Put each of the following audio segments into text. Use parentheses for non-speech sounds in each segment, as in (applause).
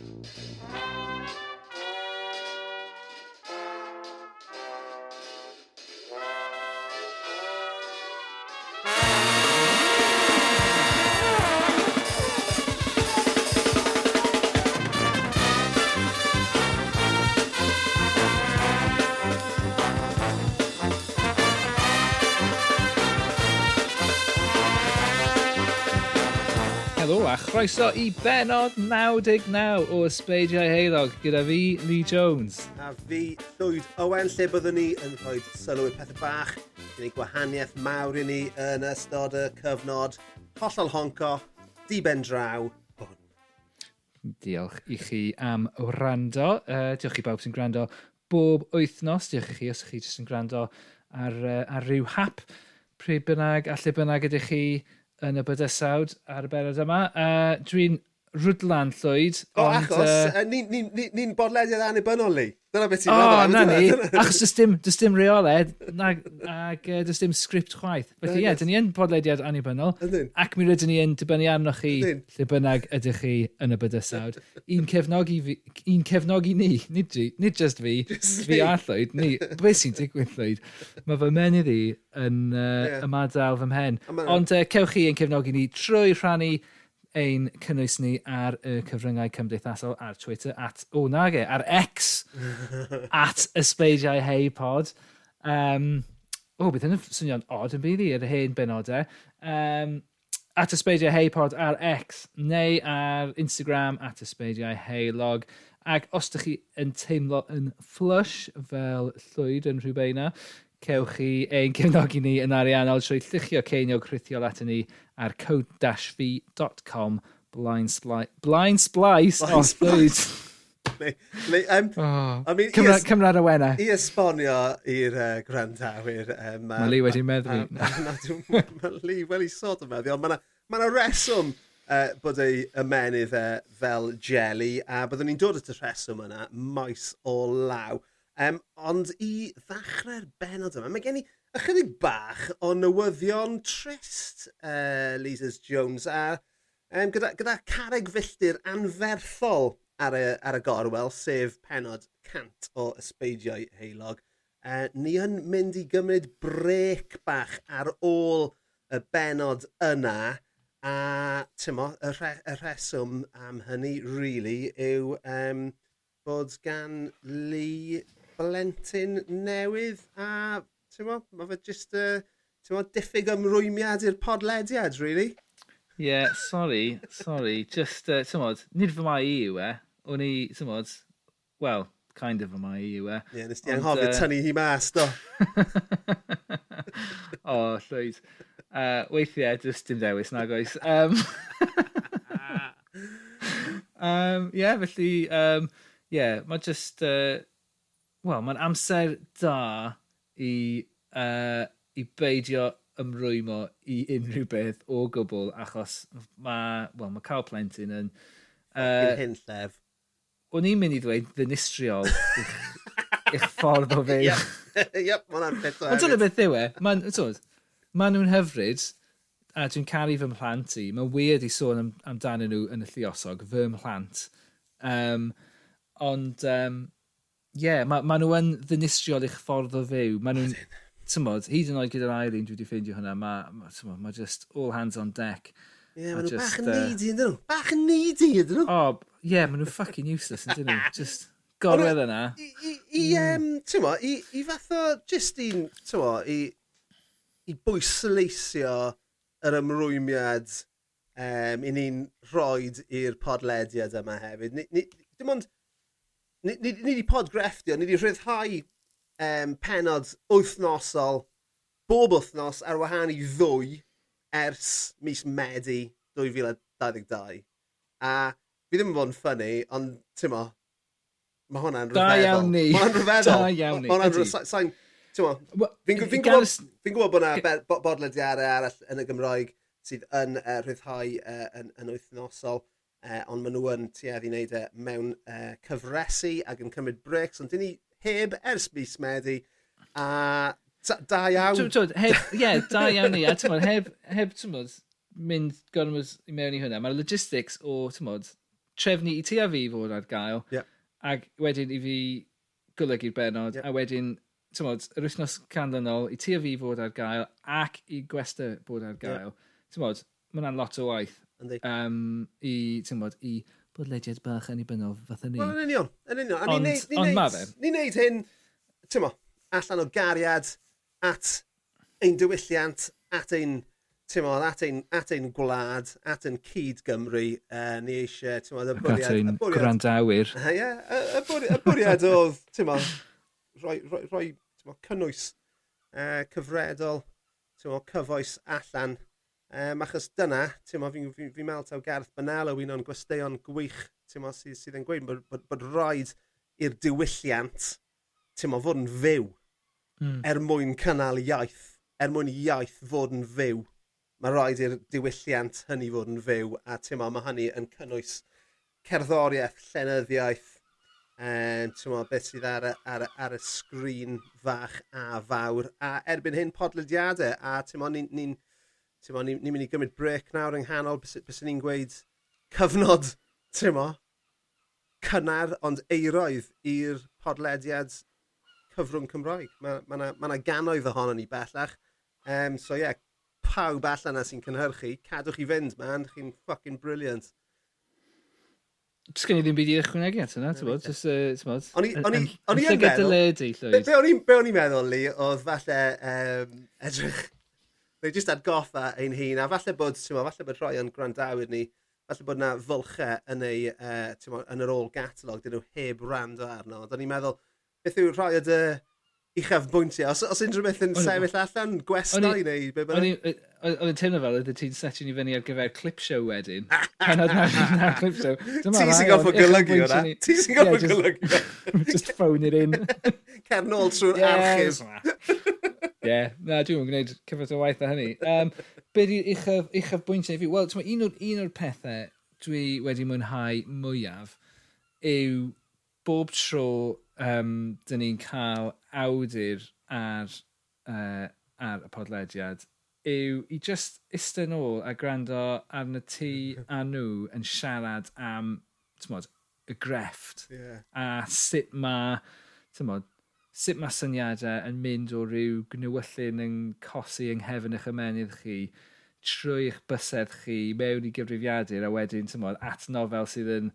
Música croeso i benod 99 o Ysbeidiau Heilog gyda fi, Lee Jones. A fi, Llwyd Owen, lle byddwn ni yn rhoi sylw i pethau bach. Dyn ni gwahaniaeth mawr i ni yn ystod y cyfnod hollol honco, diben draw, hwn. Diolch i chi am wrando. Uh, diolch i bawb sy'n gwrando bob wythnos. Diolch i chi os ych chi jyst yn gwrando ar, uh, ar ryw hap. Pryd bynnag, a lle bynnag ydych chi yn y bydysawd ar y berod yma. Uh, Dwi'n rwdlan llwyd. O, ond, achos, uh, ni'n ni, ni, ni bodlediad annibynnol ni. Dyna beth ti'n meddwl. O, na ni. (laughs) Achos dys dim, dys dim reole, ag, uh, dys dim sgript chwaith. Felly, ie, yeah, dyn ni yn bodlediad anibynnol. Ac mi rydyn ni yn dibynnu arnoch chi lle bynnag ydych chi yn y bydysawd. Un cefnogi, fi, un cefnogi ni, nid, nid just fi, just fi a llwyd, ni. Be sy'n digwydd llwyd? Mae fy menydd i yn uh, yeah. ymadael fy mhen. Ond uh, cewch chi yn cefnogi ni trwy rhannu ein cynnwys ni ar y cyfryngau cymdeithasol ar Twitter at, o oh, nage, ar X (laughs) at ysbeidiau hei pod. Um, o, oh, bydd hyn yn swnio'n odd yn bydd i yr hen benodau. Um, at ysbeidiau hei pod ar X neu ar Instagram at ysbeidiau hei log. Ac os ydych chi yn teimlo yn flush fel llwyd yn rhywbeth yna, cewch chi ein cefnogi ni yn ariannol trwy lluchio ceinio crithiol at ni ar code-v.com blind, sli blind splice. Blind oh, splice. Le, le, (laughs) um, oh, I mean, Cymra, Cymra'n wena. I esbonio i'r uh, gwrandawyr. Um, mae Lee wedi meddwl. Mae Lee wedi sod yn meddwl, mae yna ma reswm uh, bod ei ymenydd uh, fel jelly, a byddwn ni'n dod at y reswm yna maes o law. Um, ond i ddechrau'r benod yma, mae gen i ychydig bach o newyddion trist uh, Lises Jones a um, gyda, gyda carreg filltir anferthol ar y, ar y gorwel, sef penod cant o ysbeidiau heilog. Uh, ni yn mynd i gymryd brec bach ar ôl y benod yna. A tymo, y, re, y reswm am hynny, really, yw um, bod gan Lee blentyn newydd a Tewa? Mae fe jyst uh, tewa, diffyg ymrwymiad i'r podlediad, really. Ie, yeah, sorry, sorry. Just, uh, tymod, nid fy mai i yw e. O'n i, tymod, well, kind of fy mai i yw e. Ie, yeah, nes di anghofio uh... tynnu hi mas, do. (laughs) o, oh, llwyd. Uh, weithiau, just dim dewis nag oes. Um, um, yeah, felly, um, yeah, mae just, uh, well, mae'n amser da i, uh, i beidio ymrwymo i unrhyw mm. beth o gwbl, achos mae, well, mae cael plentyn yn... Uh, hyn llef. O'n i'n mynd i ddweud ddynistriol i'ch, (laughs) ich ffordd o fe. Iep, yep, mae'n beth o Ond dyna beth yw e, maen ma nhw'n hyfryd, a dwi'n caru fy mhlant i. Mae'n weird i sôn am, amdanyn nhw yn y lluosog, fy mhlant. Um, ond um, yeah, ma, ma nhw yn ddinistriol i'ch ffordd o fyw. Ma nhw'n, tymod, hyd yn oed gyda'r ailin dwi wedi ffeindio hwnna, mae, ma, tymod, ma just all hands on deck. Ie, yeah, ma nhw bach yn needy, ydyn nhw? Bach yn needy, ydyn nhw? O, ie, ma nhw'n fucking useless, ydyn nhw? (laughs) Just gorwedd yna. I, i, i, mm. um, tymod, i, i fath o, just i'n, tymod, i, i bwysleisio yr ymrwymiad um, i ni'n rhoi i'r podlediad yma hefyd. Ni, ni, dim ond, ni, ni, ni wedi podgrefftio, ni wedi rhyddhau um, penod wythnosol bob wythnos ar wahân i ddwy ers mis Medi 2022. A fi ddim yn bod yn ffynnu, ond ti'n mo, mae hwnna'n rhyfeddol. Da iawn ni. Mae hwnna'n rhyfeddol. Da iawn ni. Mae hwnna'n rhyfeddol. Fi'n gwybod bod yna bodlediadau arall yn y Gymraeg sydd yn uh, rhyddhau uh, yn, yn wythnosol uh, ond maen nhw yn tuedd i wneud e mewn uh, cyfresu ac yn cymryd breaks, ond dyn ni heb ers mis Medi, a da iawn. Ie, yeah, da iawn ni, a tymod, heb, heb tymod, mynd gormod i mewn i hwnna, mae'r logistics o, tymod, trefnu i ti a fi fod ar gael, yeah. ac wedyn i fi golygu'r benod, yeah. a wedyn tymod, yr wythnos canlynol i ti a fi fod ar gael ac i gwesta bod ar gael. Yeah. Tymod, mae'n lot o waith um, i, ti'n bod, i bodlediad bach yn ei annibynnol fatha ni. Wel, yn union, yn union. Ond, neud, ni ond ma fe. Ni'n neud hyn, ti'n mo, allan o gariad at ein diwylliant, at ein ti'n modd, at ein, at ein gwlad, at ein cyd Gymru, uh, ni eisiau, ti'n modd, y bwriad... Ac at ein gwrandawyr. (laughs) Ie, yeah, y, y bwriad oedd, ti'n modd, rhoi, rhoi, rhoi mo, cynnwys uh, cyfredol, ti'n modd, cyfoes allan Um, achos dyna, ti'n fi'n fi, fi meddwl taw Gareth Banal o un o'n gwesteion gwych ti'n sydd, sydd yn gweud bod, bod, bod rhaid i'r diwylliant ti'n fod yn fyw mm. er mwyn cynnal iaith, er mwyn iaith fod yn fyw. Mae rhaid i'r diwylliant hynny fod yn fyw a ti'n mae hynny yn cynnwys cerddoriaeth, llenyddiaeth, um, ti'n meddwl, beth sydd ar, ar, ar, y sgrin fach a fawr. A erbyn hyn podlediadau, a ti'n meddwl, ni'n ni Ti'n mo, ni'n ni mynd i gymryd brec nawr yng nghanol bys, bys ni'n gweud cyfnod, (laughs) ti'n mo, cynnar ond eiroedd i'r podlediad cyfrwng Cymraeg. Mae yna ma, ma, ma ganoedd ohono ni bellach. Um, so ie, yeah, pawb allan na sy'n cynhyrchu, cadwch i fynd, man, chi'n fucking brilliant. Does gen i ddim byd i ychwanegu at hynna, ti'n bod? Just, uh, ti'n bod? O'n i yn meddwl... Be o'n i'n meddwl, Lee, oedd falle um, edrych neu jyst atgoffa ein hun, a falle bod, mo, falle bod rhoi o'n gwrandawyr ni, falle bod na fylchau yn, ei, uh, mo, yn yr ôl gatalog, dyn nhw heb rando arno. Ond o'n i'n meddwl, beth yw rhoi o dy uchaf bwyntiau? Os, os unrhyw beth yn sefyll allan, gwestai neu be bynnag? Oedd yn teimlo fel ydy ti'n setio ni fyny ar gyfer clip show wedyn. (laughs) Pan oedd na clip show. Ti sy'n goffo golygu o'na. Ti sy'n goffo golygu. Just phone it in. (laughs) Cern ôl trwy'r archif. Ie, yeah, na, dwi'n gwneud cyfres o waith o hynny. Um, be di uchaf, uchaf bwyntiau fi? Wel, un, o'r, un o'r pethau dwi wedi mwynhau mwyaf yw bob tro um, dyn ni'n cael awdur ar, uh, ar y podlediad yw i just isten ôl a gwrando arna ti a nhw yn siarad am mod, y grefft yeah. a sut mae mod, sut mae syniadau yn mynd o ryw gnewyllun yn cosi yng nghefn eich ymenydd chi trwy'ch bysedd chi mewn i gyfrifiadur a wedyn tymod, at nofel sydd yn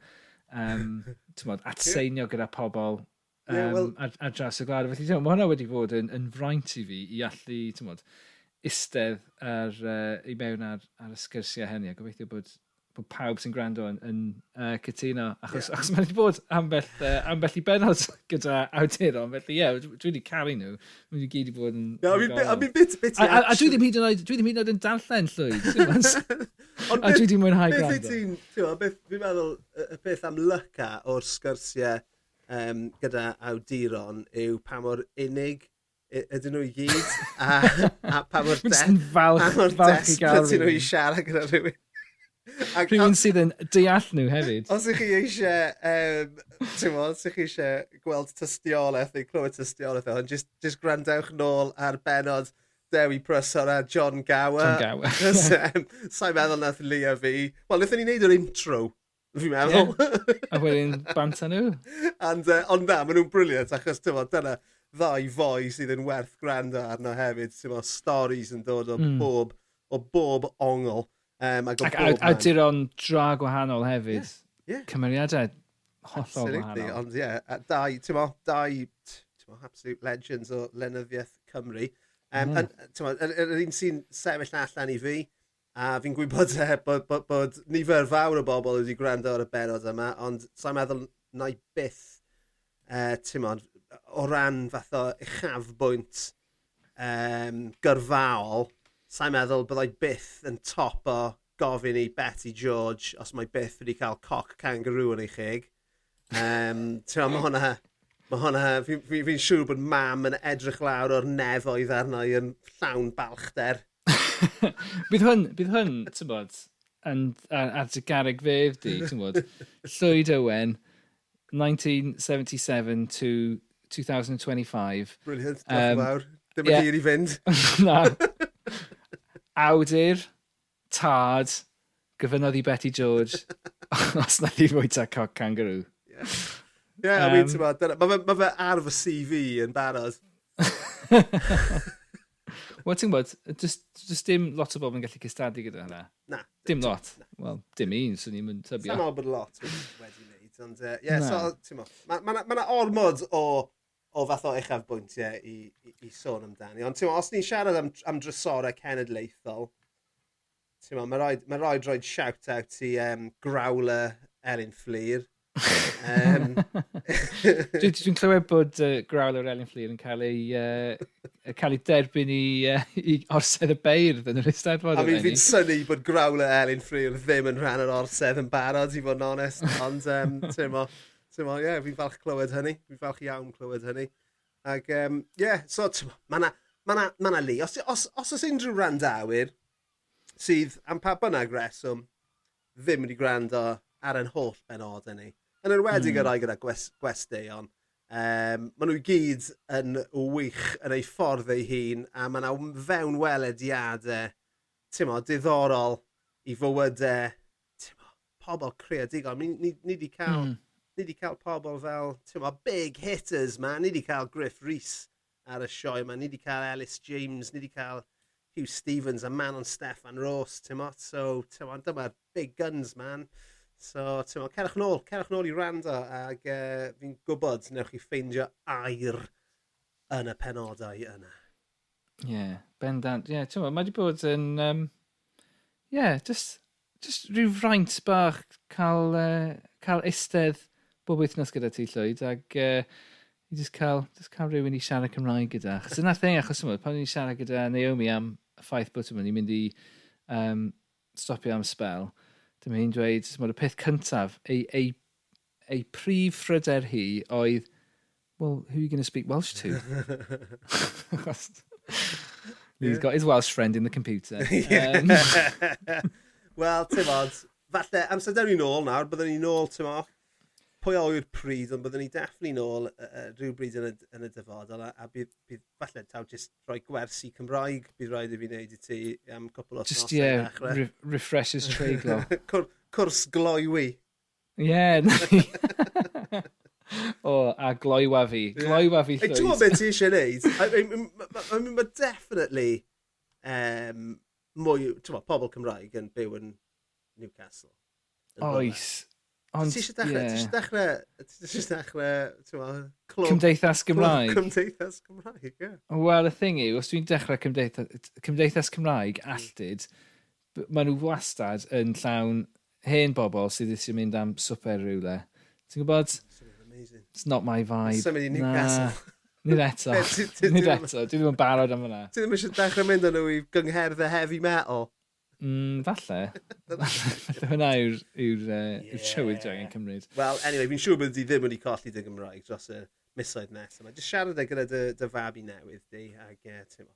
um, (laughs) tymod, at seinio gyda pobl um, yeah, well, ar, ar, draws y gwlad. Felly, tymod, mae hwnna wedi bod yn, yn fraint i fi i allu tymod, istedd ar, uh, i mewn ar, ar y sgyrsiau hynny a gobeithio bod bod pawb sy'n gwrando yn, yn uh, cytuno, achos, yeah. achos mae wedi bod ambell, uh, ambell i benod (laughs) gyda awduron, felly ie, yeah, dwi wedi caru nhw, mae wedi gyd i bod yn... No, I mean, I mean, bit, bit a, a, a dwi ddim hyd yn oed, dwi ddim hyd yn oed yn darllen llwyd, (laughs) a dwi ddim mwynhau gwrando. Beth ti'n, beth, fi'n meddwl, y peth am lyca o'r sgyrsiau um, gyda awduron yw pa mor unig ydyn nhw i gyd, a, a pa mor (laughs) de, pa mor des, pa nhw i siarad gyda rhywun. Ac, Rhywun sydd yn deall nhw hefyd. Os ych chi eisiau, um, ti'n os ych chi eisiau gweld tystiolaeth neu clywed tystiolaeth o'n, just, just grandewch nôl ar benod Dewi Prysor a John Gower. John Gower. (laughs) um, Sa'n meddwl nath Leo fi. Wel, wnaethon ni wneud yr intro, fi'n meddwl. Yeah. A wedyn banta nhw. And, uh, ond na, maen nhw'n briliant, achos ti'n dyna ddau foi sydd yn werth gwrando arno hefyd. Ti'n stori stories yn dod o mm. bob, o bob ongl. Um, ac ac awduron dra gwahanol hefyd. Yeah, yeah. Cymeriadau hollol absolutely. gwahanol. Ond ie, yeah, dau, ti'n mo, dau, ti'n mo, absolute legends o lenyddiaeth Cymru. Um, mm. yeah. Yr er, er, er un sy'n sefyll allan i fi, a fi'n gwybod eh, e, bod, bod, bod nifer fawr o bobl wedi gwrando ar y benod yma, ond sa'n meddwl na i byth, e, uh, ti'n mo, o ran fath o uchafbwynt um, gyrfaol, sa'n meddwl byddai byth yn top o gofyn i Betty George os mae byth wedi cael coc kangaroo yn ei chig. Um, Tewa, mae hwnna... Mae hwnna... Fi'n fi, fi, siŵr bod mam yn edrych lawr o'r nefoedd arno i yn llawn balchder. (laughs) bydd hwn, bydd hwn, ti'n bod, yn, ar dy garreg fef di, ti'n bod, Llwyd (laughs) Owen, 1977 to 2025. Brilliant, diolch um, fawr. Ddim yn yeah. hir i fynd. (laughs) Na, awdur, tad, gyfynodd i Betty George, (laughs) os na ddim mwy ta coc kangaroo. Ie, yeah. yeah, um, I mean, ti'n mae ma fe ar fy CV yn barod. (laughs) Wel, ti'n gwybod, just, just dim lot o bobl yn gallu cystadu gyda hynna. Na. Dim lot. Wel, dim un, swn i'n mynd tybio. Sa'n bod lot wedi wneud, ond, ie, uh, yeah, so, ti'n gwybod, mae yna ma ormod o o fath o uchaf bwyntiau i, i, i sôn amdani. Ond ti'n os ni'n siarad am, am drysorau cenedlaethol, mae rhaid, ma rhaid roed shout-out i um, Growler Elin Fflir. um... (laughs) Dwi'n dwi clywed bod uh, Growler Elin Fflir yn cael ei, uh, cael ei derbyn i, uh, i orsedd y beirdd yn yr Eisteddfod. A mi fi'n syni bod Growler Elin Fflir ddim yn rhan o'r orsedd yn barod, i fod yn onest. Ond, um, ti'n Ti'n ie, yeah, fi'n falch clywed hynny. Fi'n falch iawn clywed hynny. Ac, ie, um, yeah, so, mae yna ma na, ma na li. Os, os, os oes unrhyw randawyr sydd am pa bynnag reswm ddim wedi gwrando ar yn holl benodau ni, yn enwedig mm. y rai gyda gwest, gwesteion, um, maen nhw gyd yn wych yn ei ffordd ei hun a maen nhw fewn welediadau ti'n mo, diddorol i fywydau ti'n mo, pobl creadigol. Ni ni, ni di cael mm ni wedi cael pobl fel, ti'n ma, big hitters, man. Ni wedi cael Griff Rhys ar y sioe, man. Ni wedi cael Ellis James, ni wedi cael Hugh Stevens a man on Stefan Ross, ti'n ma. So, ti'n ma, dyma'r big guns, man. So, ti'n ma, cerwch nôl, cerwch nôl i rando, ac uh, fi'n gwybod newch chi ffeindio air yn y penodau yna. Ie, yeah, bendant. Ie, yeah, ti'n ma, mae wedi bod yn... Um, yeah, just, just rhyw fraint bach cael, uh, cael istedd bob wythnos gyda ti llwyd ac uh, i just cael, just cael rhywun i siarad Cymraeg gyda. Chos yna thing achos yma, pan ni'n siarad gyda Naomi am y ffaith bod yma, ni'n mynd i um, stopio am spel, dyma hi'n dweud, mod y peth cyntaf, ei, ei, ei prif ffryder hi oedd, well, who are you going to speak Welsh to? (laughs) He's got his Welsh friend in the computer. (laughs) um... (laughs) Wel, ti'n fod, falle amser dyn ni'n ôl nawr, byddwn ni'n ôl, ti'n moch, pwy o'i'r pryd, ond byddwn ni dafflu nôl uh, rhywbryd yn y, yn y dyfodol, a, a bydd, bydd falle taw jyst rhoi gwersi Cymraeg bydd rhaid i fi wneud i ti am cwpl o Just, yeah, re refreshes treiglo. (laughs) Cwr, cwrs gloiwi. Ie, yeah, (laughs) O, a gloiwa fi. Gloiwa fi llwyd. Dwi'n beth ti eisiau gwneud. (laughs) I mean, mae definitely um, mwy, ti'n pobl Cymraeg yn byw yn Newcastle. Yn Oes. Ond, ti eisiau dechrau, yeah. ti eisiau dechrau, ti eisiau dechrau, ti'n meddwl, clwb... Cymdeithas Cymraeg. Clwb Cymdeithas Cymraeg, ie. Yeah. Wel, y thing yw, os dwi'n dechrau Cymdeithas, Cymdeithas Cymraeg alltid, maen nhw wastad yn llawn hen bobl sydd eisiau mynd am swper rhywle. Ti'n gwybod? It's not my vibe. Symud i Newcastle. Nid eto. (laughs) Nid eto. Dwi ddim yn barod am hynna. Ti ddim eisiau dechrau mynd â nhw i gyngherdd heavy metal. Mm, (laughs) falle. falle hwnna yw'r yw, uh, yw, trywydd dwi'n cymryd. Wel, anyway, fi'n siŵr bod di ddim wedi colli dy Gymraeg dros y misoedd nesaf. Mae jyst siarad gyda dy, dy fabi newydd di, ac uh, ti'n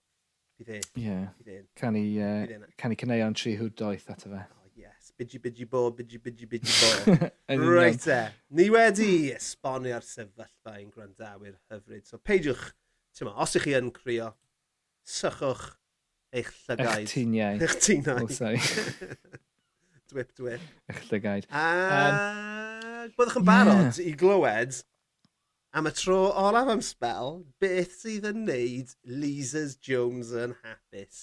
bydd e. Ie. Can i, uh, can i cyneuon tri hwd doeth ato fe. Oh, yes. Bidgy, bidgy bo, bidgy, bidgy, bidgy bo. (laughs) Reit e. Eh. Ni wedi esbonio'r sefyllfa i'n gwrandawyr hyfryd. So peidiwch, ti'n os ych chi yn crio, sychwch, eich llygaid. Eich tuniau. Eich tuniau. Oh, sorry. (laughs) dwip, dwip. Eich llygaid. A um, byddwch yn barod yeah. i glywed am y tro olaf am spel, beth sydd yn neud Lisa's Jones yn hapus.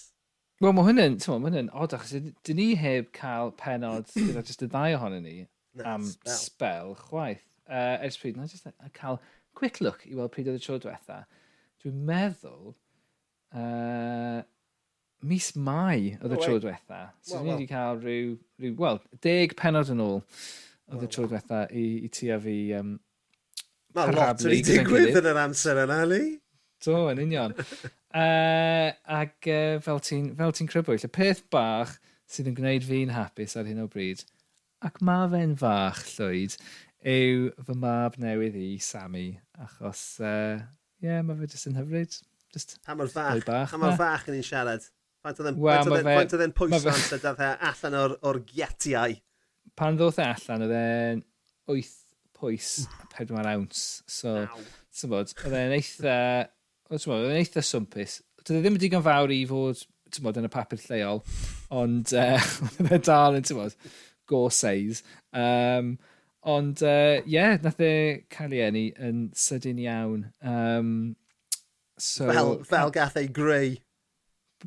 Wel, mae hynny'n, ti'n mae hynny'n odd achos dyn ni heb cael penod (clears throat) gyda jyst y ddau ohonyn ni no, am spel, spel chwaith. Uh, ers pryd, na jyst a cael quick look i weld pryd oedd y tro diwetha. Dwi'n meddwl, uh, mis Mai oedd y tro diwetha. So well, ni wedi cael rhyw, rhyw, wel, deg penod yn ôl oedd y tro diwetha i, i ti a fi um, Mae lot wedi ei digwydd yn yr amser yna, ni? Do, yn union. uh, ac uh, fel ti'n ti crybwyll, y peth bach sydd yn gwneud fi'n hapus ar hyn o bryd, ac mae fe'n fach, Llwyd, yw fy mab newydd i Sammy, achos, ie, uh, yeah, mae fe jyst yn hyfryd. Just pa mor fach, bach. pa mor fach yn ni'n siarad. Faint oedd e'n well, ma fe... e pwysau amser dath e allan o'r, or gietiau? Pan ddoth e allan, oedd e'n 8 pwys a 4 awns. So, ti'n bod, oedd e'n eitha, oedd e'n eitha swmpus. Doedd e ddim yn digon fawr i fod, ti'n bod, yn y papur lleol, ond uh, (laughs) oedd e dal yn, ti'n bod, go seis. Um, ond, e, ie, uh, yeah, nath e cael ei enni yn sydyn iawn. Um, so, fel, fel gath ei greu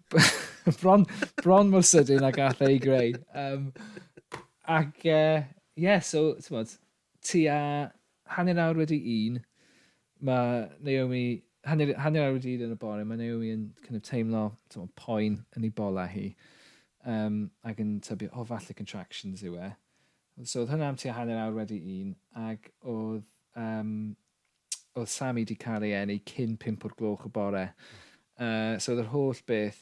(laughs) bron, bron mor sydyn a gath ei greu. Um, ac, e, ie, uh, yeah, so, ti'n modd, ti a hanner awr wedi un, mae Naomi, hanner, hanner awr wedi un yn y bore, mae Naomi yn kind of teimlo modd, poen yn ei bola hi. Um, ac yn tybio, o, oh, falle contractions yw e. So, oedd hwnna am ti a hanner awr wedi un, ac oedd um, oedd Sammy wedi cael ei enni cyn pimp o'r gloch y bore. Uh, so oedd yr holl beth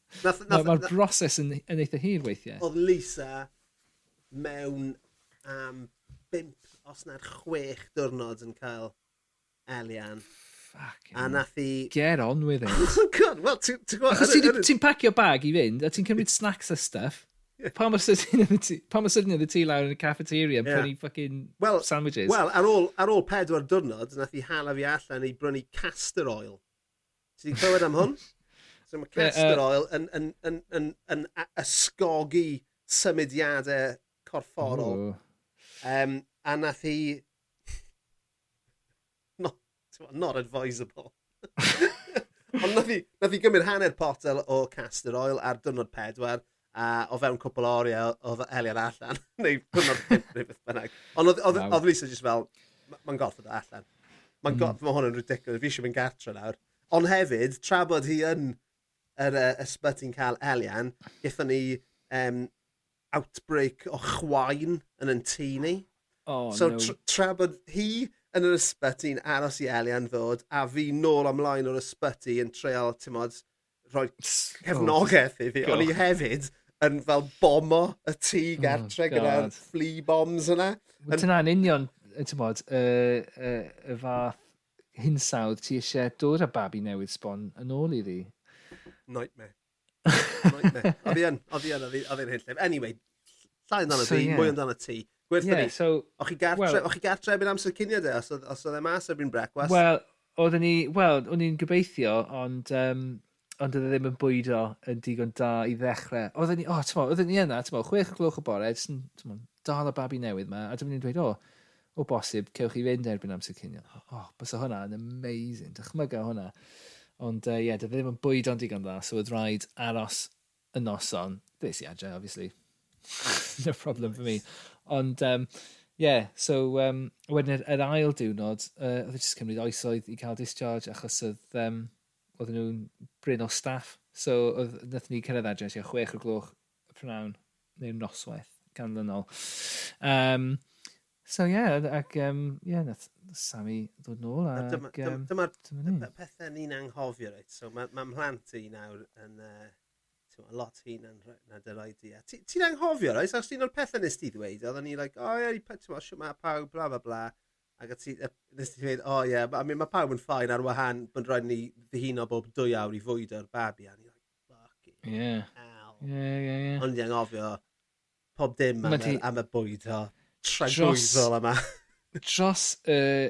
Mae'r ma broses yn, yn eitha hir weithiau. Oedd Lisa mewn am um, 5 os na'r chwech diwrnod yn cael Elian. Fucking a nath i... Get on with it. oh (laughs) God, well, ti'n gwybod... Achos ti'n ti pacio bag i fynd, a ti'n cymryd snacks a stuff. Pa mor sydyn oedd y tŷ lawr yn y cafeteria yn yeah. prynu fucking well, sandwiches? Wel, ar ôl, ar ôl pedwar diwrnod, nath i hala fi allan i brynu castor oil. Ti wedi clywed am hwn? (laughs) So mae castor uh, oil yn, yn, yn, yn, yn ysgogi symudiadau corfforol. Um, a nath hi... (laughs) not, not advisable. (laughs) Ond nath hi, nath hi gymryd hanner potel o castor oil ar dynod pedwar a o fewn cwpl o oriau oedd Elian allan, (laughs) neu pwnnod pimp neu beth bynnag. Ond oedd Lisa jyst fel, mae'n gorfod allan. Mae'n mm. gorfod, mae hwn yn ridiculous, fi eisiau mynd gartre nawr. Ond hefyd, tra bod hi yn yr uh, ysbyty'n cael Elian, gaethon ni um, outbreak o chwain yn yn tŷ ni. Oh, so no. tra, tra bod hi yn yr ysbyty'n aros i Elian ddod, a fi nôl amlaen o'r ysbyty yn treol, ti'n modd, rhoi cefnogaeth i fi. Oh, O'n i hefyd yn fel bomo y tŷ gartre oh, gyda'r flea bombs yna. Wyt yn union, ti'n modd, y uh, uh, uh, fath hinsawdd ti eisiau dod â babi newydd sbon yn ôl i ddi nightmare. nightmare. (laughs) Oedd i yn, oedd fi yn, oedd i'n hyn Anyway, llai amdano so, ti, yeah. mwy amdano ti. Gwerthu yeah, ni, so, o'ch chi gartre, well, chi gartre erbyn amser cynio de, os, os oedd e mas erbyn brecwas? Wel, oedden ni, wel, o'n i'n gobeithio, ond, um, ond oedd e ddim yn bwydo yn digon da i ddechrau. Oedden ni, o, oh, tymo, oedden ni yna, tymo, chwech o gloch o bore, jyst tymo, dal y babi newydd ma, a dyma ni'n dweud, o, oh, o bosib, cewch chi fynd erbyn amser cynio. O, oh, bys hwnna yn amazing, dychmyga hwnna. Ond ie, uh, yeah, dy ddim yn bwyd ond digon dda, so oedd rhaid aros y noson. Ddes i adre, obviously. (laughs) no problem for me. Ond, um, yeah, so um, wedyn yr, yr ail diwrnod, uh, oedd e jyst cymryd oesoedd i cael discharge achos oedd, um, oedd nhw'n bryn o staff. So oedd nath ni cyrraedd adres i chwech o'r gloch y prynawn neu'r noswaith ganlynol. Um, so yeah, ac um, yeah, nath, Sammy ddod nôl. Dyma'r dyma, dyma, dyma'r dyma pethau ni'n anghofio, reit. So, mae ma mhlant i nawr yn... Uh, a lot hun yn na dy roed i. E. Ti'n anghofio, oes? Os ti'n o'r pethau nes ti ddweud, oedden ni, like, o ie, ti'n meddwl, mae pawb, bla bla bla. Ac ti, nes ti dweud, o ie, I mean, mae pawb yn ffain ar wahan, bod rhaid ni ddihuno bob dwy awr i fwyd o'r babi. A ni, like, fucking yeah. hell. Yeah, yeah, yeah. Ond i anghofio, pob dim am, ti... am y bwyd o, trangwyddol yma. (laughs) dros y uh,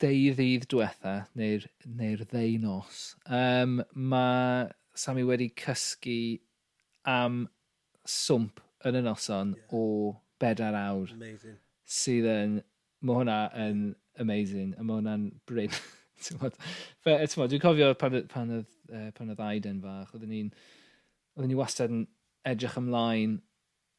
deu diwetha, neu'r neu, ddeunos, um, mae Sammy wedi cysgu am swmp yn y noson yeah. o bedair awr. Amazing. Sydd yn, mae hwnna yn amazing, a mae hwnna'n bryn. (laughs) Dwi'n cofio pan, pan, oedd, uh, pan oedd Aiden fach, oedden ni'n ni wastad yn edrych ymlaen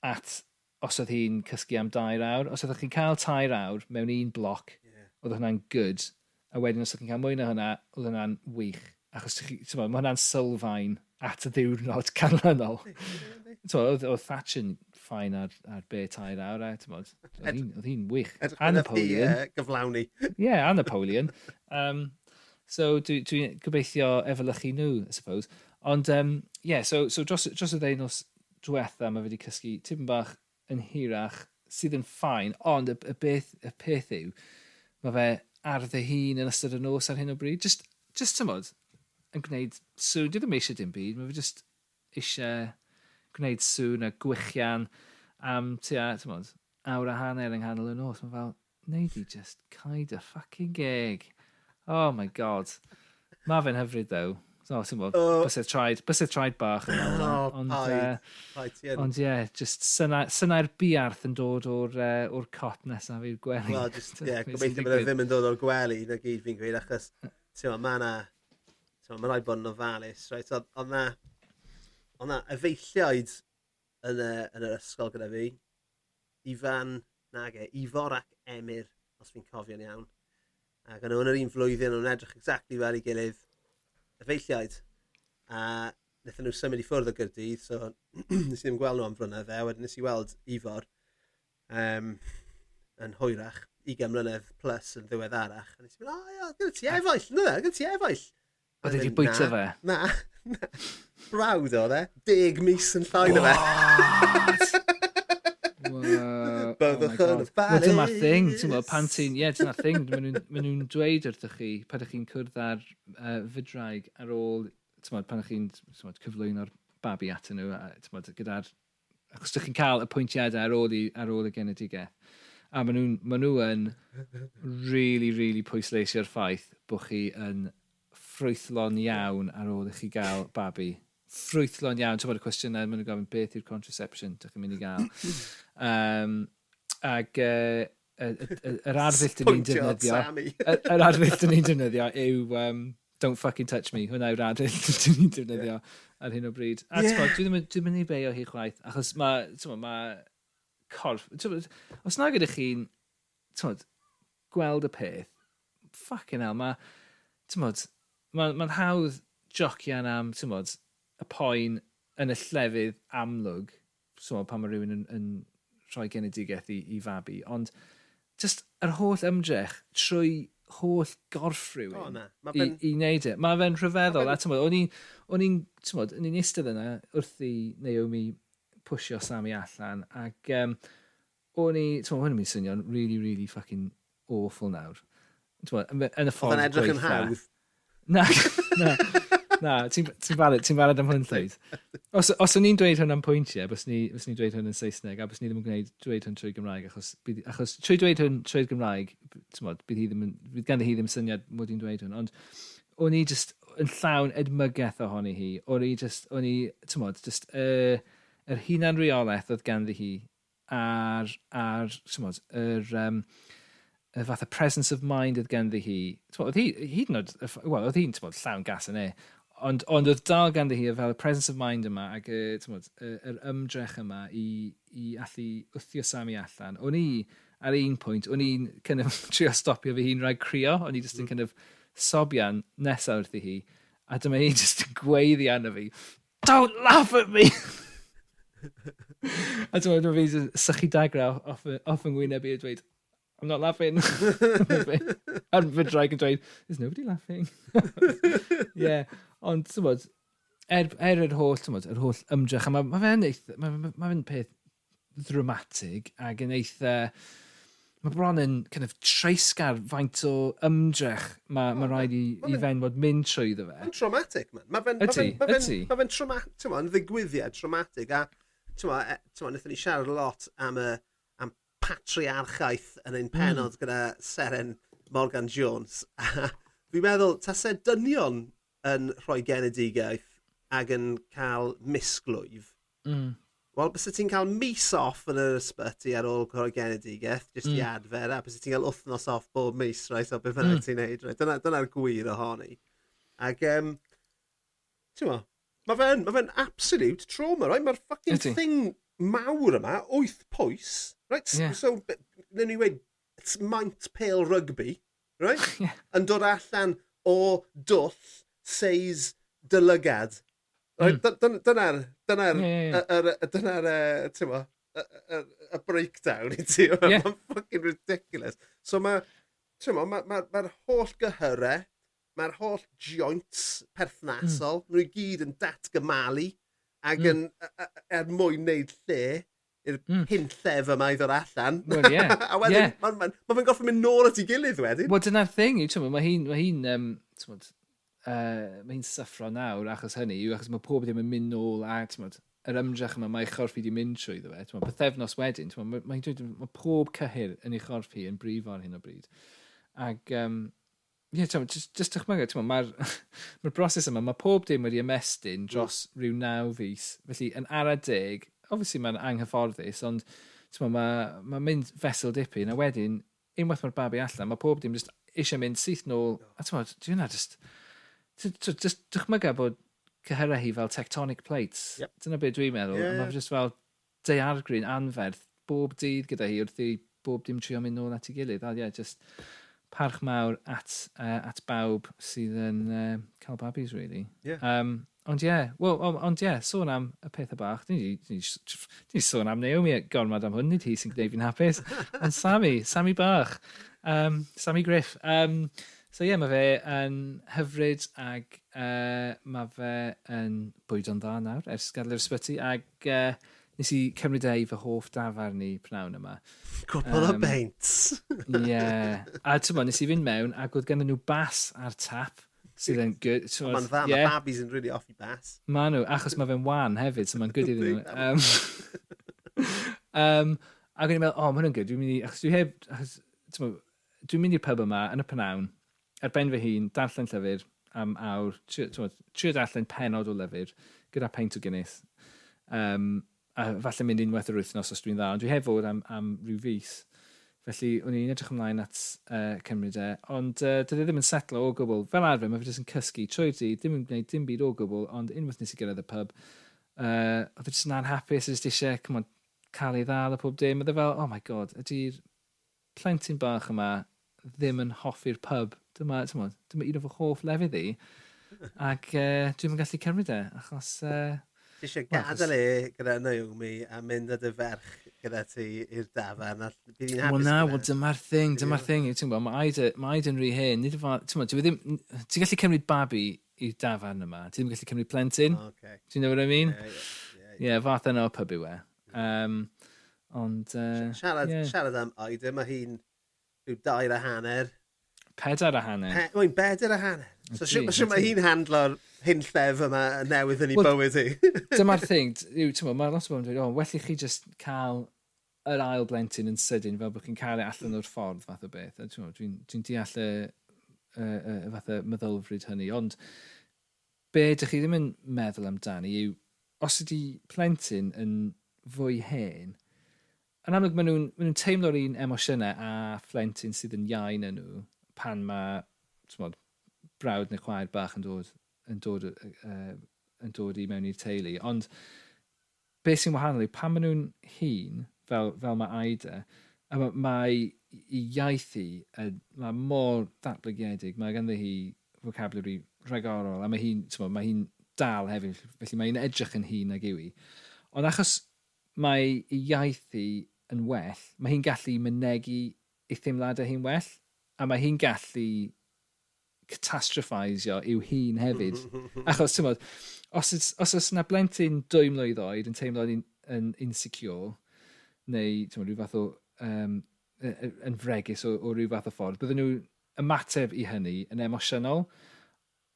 at os oedd hi'n cysgu am dair awr. Os oedd chi'n cael tair awr mewn un bloc, yeah. oedd hwnna'n good. A wedyn os oedd chi'n cael mwy na hwnna, oedd hwnna'n wych. Achos mae hwnna'n sylfaen at y ddiwrnod (laughs) canlynol. oedd, oedd Thatcher ffain ar, ar be tair awr, e, oedd hi'n wych. A Napoleon. Uh, gyflawni. (laughs) Ie, yeah, a Napoleon. um, so dwi'n dwi, dwi gobeithio efelychu nhw, I suppose. Ond, um, yeah, so, so dros, dros y ddeunos diwetha, mae wedi cysgu tipyn bach yn hirach sydd yn ffain, ond y, y, beth, y peth yw, mae fe ar ddy hun yn ystod y nos ar hyn o bryd. Just, just tymod, yn gwneud sŵn, dwi e ddim eisiau dim byd, mae fe just eisiau gwneud sŵn a gwychian am tua, tymod, awr a hanner yng nghanol y nos. Mae fel, neud i just cael dy fucking gig. Oh my god. Mae fe'n hyfryd, though so ti'n bod, oh. bysedd traed, bysedd traed bach. O, ond, paid, uh, paid, ond ie, yeah, just syna'r syna biarth yn dod o'r, uh, or cot nesaf i'r gwely. Wel, just, (laughs) ie, yeah, gobeithio bod e ddim yn dod o'r gwely, na gyd fi'n gweud, achos, ti'n bod, ma na, ti'n bod, ma rhaid bod yn ofalus, right? Ond na, ond na, efeilliaid yn, y, yn yr ysgol gyda fi, Ifan, nag e, Ifor ac Emyr, os fi'n cofio'n iawn. Ac o'n yr un flwyddyn, o'n edrych exactly fel ei gilydd, efeilliaid. A wnaethon nhw symud i ffwrdd o Gyrdydd, so (clears throat) nes i ddim gweld nhw am flynedd e, wedyn nes i weld Ifor um, yn hwyrach, 20 mlynedd plus yn ddiweddarach. A nes i mynd, o, ia, gyda ti efaill, na, gyda ti efaill. Oedd wedi bwyta fe? Na, (laughs) na. Brawd o, e, deg mis yn llawn o fe. (laughs) Byddwch oh yn y balus. Dyma'r thing, ti'n gwybod, pan ti'n, ie, yeah, dyna'r thing, maen nhw'n dweud wrthych chi, pan ydych chi'n cwrdd ar uh, fydraig ar ôl, ti'n gwybod, pan ydych chi'n cyflwyno'r babi at nhw, ti'n gwybod, gyda'r, achos ydych chi'n cael y pwyntiadau ar ôl, i, ar ôl y genedigaeth. A maen nhw'n ma nhw yn really, really pwysleisio'r ffaith bod chi yn ffrwythlon iawn ar ôl i chi gael babi ffrwythlon iawn. Ti'n bod y cwestiynau, maen nhw'n gofyn beth yw'r contraception dych chi'n mynd i gael. (laughs) um, Ac uh, yr arddull dyn ni'n defnyddio... Yr arddull dyn ni'n defnyddio yw um, Don't Fucking Touch Me. Hwna yw'r arddull dyn ni'n defnyddio yeah. ar hyn o bryd. A yeah. dwi ddim, dwi ddim yn ei beio hi chwaith, achos mae ma corff... Os na gyda chi'n gweld y peth, fucking hell, mae... Mae'n ma, ma hawdd jocian am, ti'n y poen yn y llefydd amlwg, so, pan mae rhywun yn, yn rhoi genedigaeth i, i fabi, ond just yr holl ymdrech trwy holl gorff rhywun oh, na. i, ben... i wneud e. Mae fe'n rhyfeddol. Ma ben... O'n i'n, o'n i'n eistedd yna wrth i Naomi pwysio Sammy allan ac um, o'n i, ti'n meddwl, hwn yn i'n swnio'n really, really fucking awful nawr. Yn y ffordd gweitha. Oedd edrych yn hawdd? Na, (laughs) na. Na, ti'n ti barod, ti barod am hwn llwyd. Os, os o'n i'n dweud hwn am pwyntiau, bys ni, bys ni dweud hwn yn Saesneg, a bys ni ddim yn gwneud dweud hwn trwy Gymraeg, achos, byd, achos trwy dweud hwn trwy Gymraeg, ti'n modd, bydd, hi ddim, bydd ganddi hi ddim syniad mod i'n dweud hwn, ond o'n i just yn llawn edmygeth ohoni hi, o'n i just, o'n i, ti'n modd, just, yr uh, er hunan reolaeth oedd ganddi hi ar, ar, ti'n modd, yr... Um, y fath o presence of mind oedd ganddi hi. Oedd hi, hyd yn oed, wel, oedd hi'n llawn gas yn e, ond, ond oedd dal ganddi hi fel y presence of mind yma ac y, tmod, y, yr ymdrech yma i, i allu wthio Sammy allan. O'n i, ar un pwynt, o'n i'n kind of, (laughs) trio stopio fi hi'n rhaid crio, o'n i just yn mm. kind of sobian nesaf wrth i hi, a dyma hi (laughs) just yn gweiddi arno fi, don't laugh at me! (laughs) a dyma fi sychu dagra off, off yng ngwyneb i a dweud, I'm not laughing. (laughs) Yn fy draig yn dweud, there's nobody laughing. (laughs) yeah, ond, ti'n bod, er, er yr holl, ti'n bod, yr holl ymdrech, a mae ma fe'n eitha, mae ma, ma fe'n peth ddramatig ac yn eitha, mae bron yn kind of treisgar faint o ymdrech mae ma rhaid i, i fe'n bod mynd trwy ddo fe. Mae'n traumatic, man. Mae fe'n ma ma ma ma ma ddigwyddiad traumatic a, ti'n e, ma, nethon ni siarad lot am y, uh, patriarchaeth yn ein hmm. penod mm. gyda Seren Morgan Jones. (laughs) Fi'n meddwl, tasau dynion yn rhoi genedigaeth ac yn cael misglwyf. Mm. Wel, bys ti'n cael mis off yn yr ysbyty ar ôl rhoi genedigaeth, jyst mm. i hmm. adfer, a bys ti'n cael wythnos off bob mis, right, o beth hmm. bynnag mm. ti'n neud, right? Dyna'r dyna gwir ohoni. Ac, um, ti'n mo, mae fe'n ma fe absolute trauma, right? Mae'r fucking thing mawr yma, wyth pwys, Right? Yeah. So, nyn ni wedi, it's maint pale rugby, right? (laughs) yeah. Yn dod allan o dwth seis dylygad. Right? Mm. Dyna'r, dyna'r, dyna'r, dyna'r, y breakdown (laughs) i ti. Yeah. Mae'n fucking ridiculous. So mae, ti'n mo, mae'r ma, ma, ma holl gyhyrau, mae'r holl joints perthnasol, mm. nhw i gyd yn datgymalu ac mm. yn, er mwyn neud lle, i'r mm. hynllef yma i ddod allan. Wel, ie. Yeah. (laughs) a wedyn, yeah. mae'n ma, ma fe'n goffi mynd nôl at ei gilydd wedyn. Wel, dyna'r thing, yw, mae hi'n, mae hi'n, um, tywod, uh, mae hi'n syffro nawr achos hynny, yw achos mae pob ddim yn mynd nôl a, tywod, yr ymdrech yma mae ei chorff i wedi mynd trwy ddo fe. ddewe. Mae bythefnos wedyn, mae, mae, mae pob cyhyr yn ei chorff hi yn brif ar hyn o bryd. Ac, um, Ie, yeah, just, just dychmyga, mae'r ma (laughs) broses yma, mae pob dim wedi ymestyn dros mm. rhyw naw fus. Felly, yn ara deg, obviously mae'n anghyfforddus, ond mae'n ma, ma mynd fesel dipyn, a wedyn, unwaith mae'r babi allan, mae pob dim just eisiau mynd syth nôl, a ti'n meddwl, dwi'n na, just, just dychmyga bod cyhyrahu fel tectonic plates. Yep. Dyna beth dwi'n meddwl. Yeah. Mae'n just fel deiargryn anferth bob dydd gyda hi wrth i bob dim trio mynd nôl at ei gilydd. A ie, yeah, just parch mawr at, uh, at bawb sydd yn uh, cael babis, really. Yeah. Um, Ond ie, yeah, well, on, ond ie, yeah, sôn am y pethau bach, Dyn ni wedi sôn am Naomi gormod am hwn, nid hi sy'n gwneud fi'n hapus, (laughs) ond Sammy, Sammy bach, um, Sammy Griff. Um, so ie, yeah, mae fe yn hyfryd ag uh, mae fe yn bwyd o'n dda nawr, ers gadael yr ysbyty, ag uh, nes i cymryd ei fy hoff dafarn ni pnawn yma. Cwpl um, o beints. Ie, yeah. a ti'n nes i fynd mewn ac oedd gen nhw bas ar tap, sydd yn good. So mae'n dda, yeah. mae babis yn really off i bas. Ma nhw, achos mae fe'n wan hefyd, so mae'n good iddyn nhw. Um, um, ac o'n i'n meddwl, o, oh, mae mae'n good, dwi'n mynd i, achos dwi heb, achos, dwi'n mynd i'r pub yma yn y pnawn, ar ben fy hun, darllen llyfr am awr, trio darllen penod o lyfr, gyda peint o gynnydd. Um, a falle mynd unwaith yr wythnos os dwi'n dda, ond dwi heb fod am, am rhyw fus. Felly, o'n i'n edrych ymlaen at uh, cymrydau, e, ond uh, dydw i e ddim yn setlo o gwbl. Fel arfer, mae fe jyst yn cysgu trwy'r dydd. ddim yn gwneud dim byd o gwbl, ond unwaith nes i gyrraedd y pub, uh, oedd e jyst yn anhapus, so oedd eisiau, come on, cael ei ddal a pob dim. Oedd e fel, oh my god, ydy'r plentyn bach yma ddim yn hoffi'r pub. Dyma, dyma, dyma un o fy hoff lefydd i. Ac uh, dwi'n gallu cymryd e, achos uh, Ti eisiau gadael e gyda Naomi a mynd â dy ferch gyda ti i'r dafarn. Bydd hi'n hapus. Wel na, wel dyma'r thing, dyma'r thing. Ti'n gwybod, mae Aiden rhy hen. Nid yma, ti'n gwybod, ti'n gallu cymryd babi i'r dafarn yma. Ti ddim gallu cymryd plentyn. Oh, okay. Ti'n gwybod what I mean? Ie, yeah, yeah, yeah. fath yna o pub i we. Um, ond... Uh, siarad, yeah. siarad am Aiden, mae hi'n rhyw dair a hanner. Pedair a hanner. Pe, Mae'n bedair a hanner. So, okay, mae hi'n handlo'r hyn llef yma newydd yn ei well, bywyd hi. dyma'r (laughs) thing, mae lot o bobl yn dweud, o, oh, well i chi just cael yr ail blentyn yn sydyn fel bod chi'n cael ei allan o'r ffordd fath o beth. Dwi'n dwi, deall y y, uh, fath o meddylfryd hynny, ond be ydych chi ddim yn meddwl amdani yw, os ydy plentyn yn fwy hen, yn amlwg maen nhw'n ma nhw teimlo'r un emosiynau a phlentyn sydd yn iain yn nhw pan mae brawd neu chwaer bach yn dod yn dod, uh, yn dod i mewn i'r teulu. Ond beth sy'n wahanol yw pan maen nhw'n hun, fel, fel mae Aida, a mae i iaith hi, mae mor datblygiedig, mae ganddo hi vocabulary rhagorol, a mae hi'n mae hi dal hefyd, felly mae hi'n edrych yn hun ag yw hi. Ond achos mae i iaith hi yn well, mae hi'n gallu mynegu ei thimladau hi'n well, a mae hi'n gallu catastrophisio i'w hun hefyd. (laughs) Achos, ti'n modd, os, os, os oes yna blentyn dwy mlynedd oed yn teimlo'n in, yn insecure, neu mod, rhyw fath o um, yn fregus o, o rhyw fath o ffordd, bydden nhw ymateb i hynny yn emosiynol.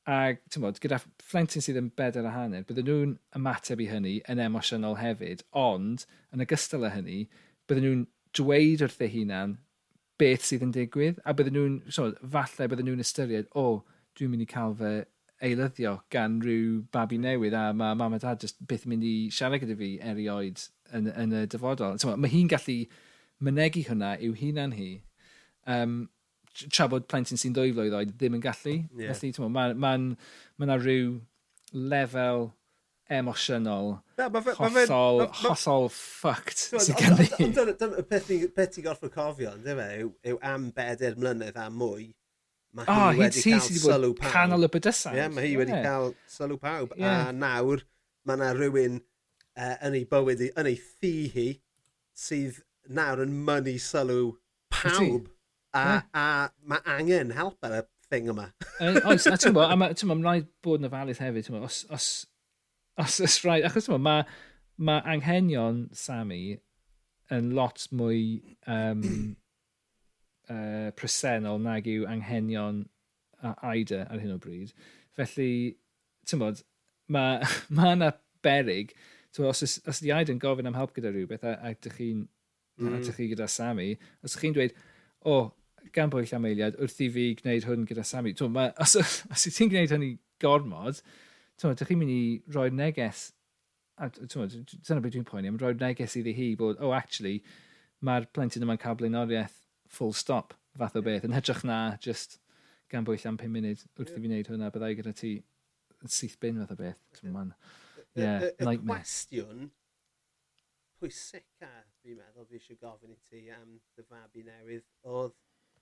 A ti'n bod, gyda phlentyn sydd yn bedair a hanner, bydden nhw'n ymateb i hynny yn emosiynol hefyd, ond yn ogystal â hynny, bydden nhw'n dweud wrth eu hunan beth sydd yn digwydd, a bydden nhw'n, so, falle bydden nhw'n ystyried, o, oh, dwi'n mynd i cael fy eilyddio gan rhyw babi newydd, a mae mam a dad just byth mynd i siarad gyda fi erioed yn, yn y dyfodol. So, mae hi'n gallu mynegu hwnna i'w hunan hi, um, tra bod plentyn sy'n dwy flwydd oed ddim yn gallu. Yeah. Felly, mae yna ma, ma, ma rhyw lefel emosiynol, Na, ma fe, hollol, ma fe, ma, ma, hollol ffucked sy'n gan ni. Ond y peth ti'n gorfod cofio, e, yw, yw am bedair mlynedd a mwy, mae oh, hi wedi cael sylw pawb. Canol y bydysau. Ie, mae hi wedi cael sylw pawb. A nawr, mae yna rhywun uh, yn ei bywyd, yn ei thi hi, sydd nawr yn mynnu sylw pawb. A, a mae angen help ar y thing yma. Oes, a (laughs) ti'n bod, mae'n rhaid bod yn ofalus hefyd, ti'n os, os Os ys rhaid, achos yma, mae ma anghenion Sammy yn lot mwy um, uh, (clears throat) presennol nag yw anghenion a Aida ar hyn o bryd. Felly, ti'n bod, mae ma (laughs) yna berig. Bod, os, os, os di Aida yn gofyn am help gyda rhywbeth a, a dych chi'n mm. a chi gyda Sammy, os ydych chi'n dweud, o, oh, gan bwyll am eiliad, wrth i fi gwneud hwn gyda Sammy. Tw, ma, (laughs) os, os ydych ti'n gwneud hwn i gormod, ti'n Tymod, chi'n mynd i roi neges, a ti'n tymod, dyna beth dwi'n poeni am, roi neges iddi hi bod, oh, actually, mae'r plentyn yma'n cael blaenoriaeth full stop fath o beth, yn hytrach na just gan bwyll am 5 munud wrth i fi wneud hwnna, byddai gyda ti yn syth bin fath o beth. Man. Yeah, y, y, y cwestiwn pwysica, fi'n meddwl, fi eisiau gofyn i ti am dy fabi newydd, oedd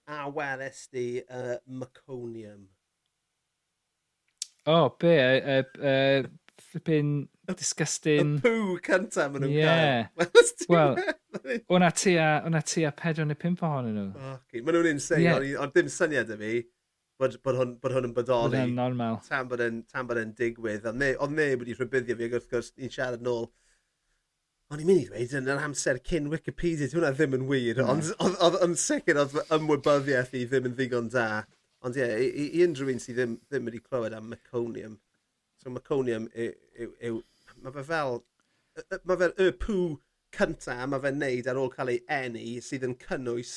a weles di uh, meconium? O, oh, be? Y uh, uh, flipping disgusting... Y pŵ cyntaf maen nhw'n yeah. (laughs) cael. Wel, o'na ti a, o'na ti a pedro neu pimp ohonyn nhw. Okay. Maen nhw'n insane, yeah. ond dim syniad y fi bod, bod, hwn, bod hwn yn bodoli. Bod normal. Tan bod yn, tan bod yn digwydd. Ond neb ne wedi rhybuddio fi, ac wrth gwrs, ni'n siarad nôl. O'n i'n mynd i ddweud yn yr amser cyn Wikipedia, dwi'n hwnna ddim yn wir, ond yn sicr oedd ymwybyddiaeth i ddim yn ddigon da. Ond ie, yeah, i, i unrhyw un sydd ddim, ddim wedi clywed am meconium. So meconium yw... yw, Mae fe fel... Mae fe'r y pŵ cynta mae fe'n neud ar ôl cael ei eni sydd yn cynnwys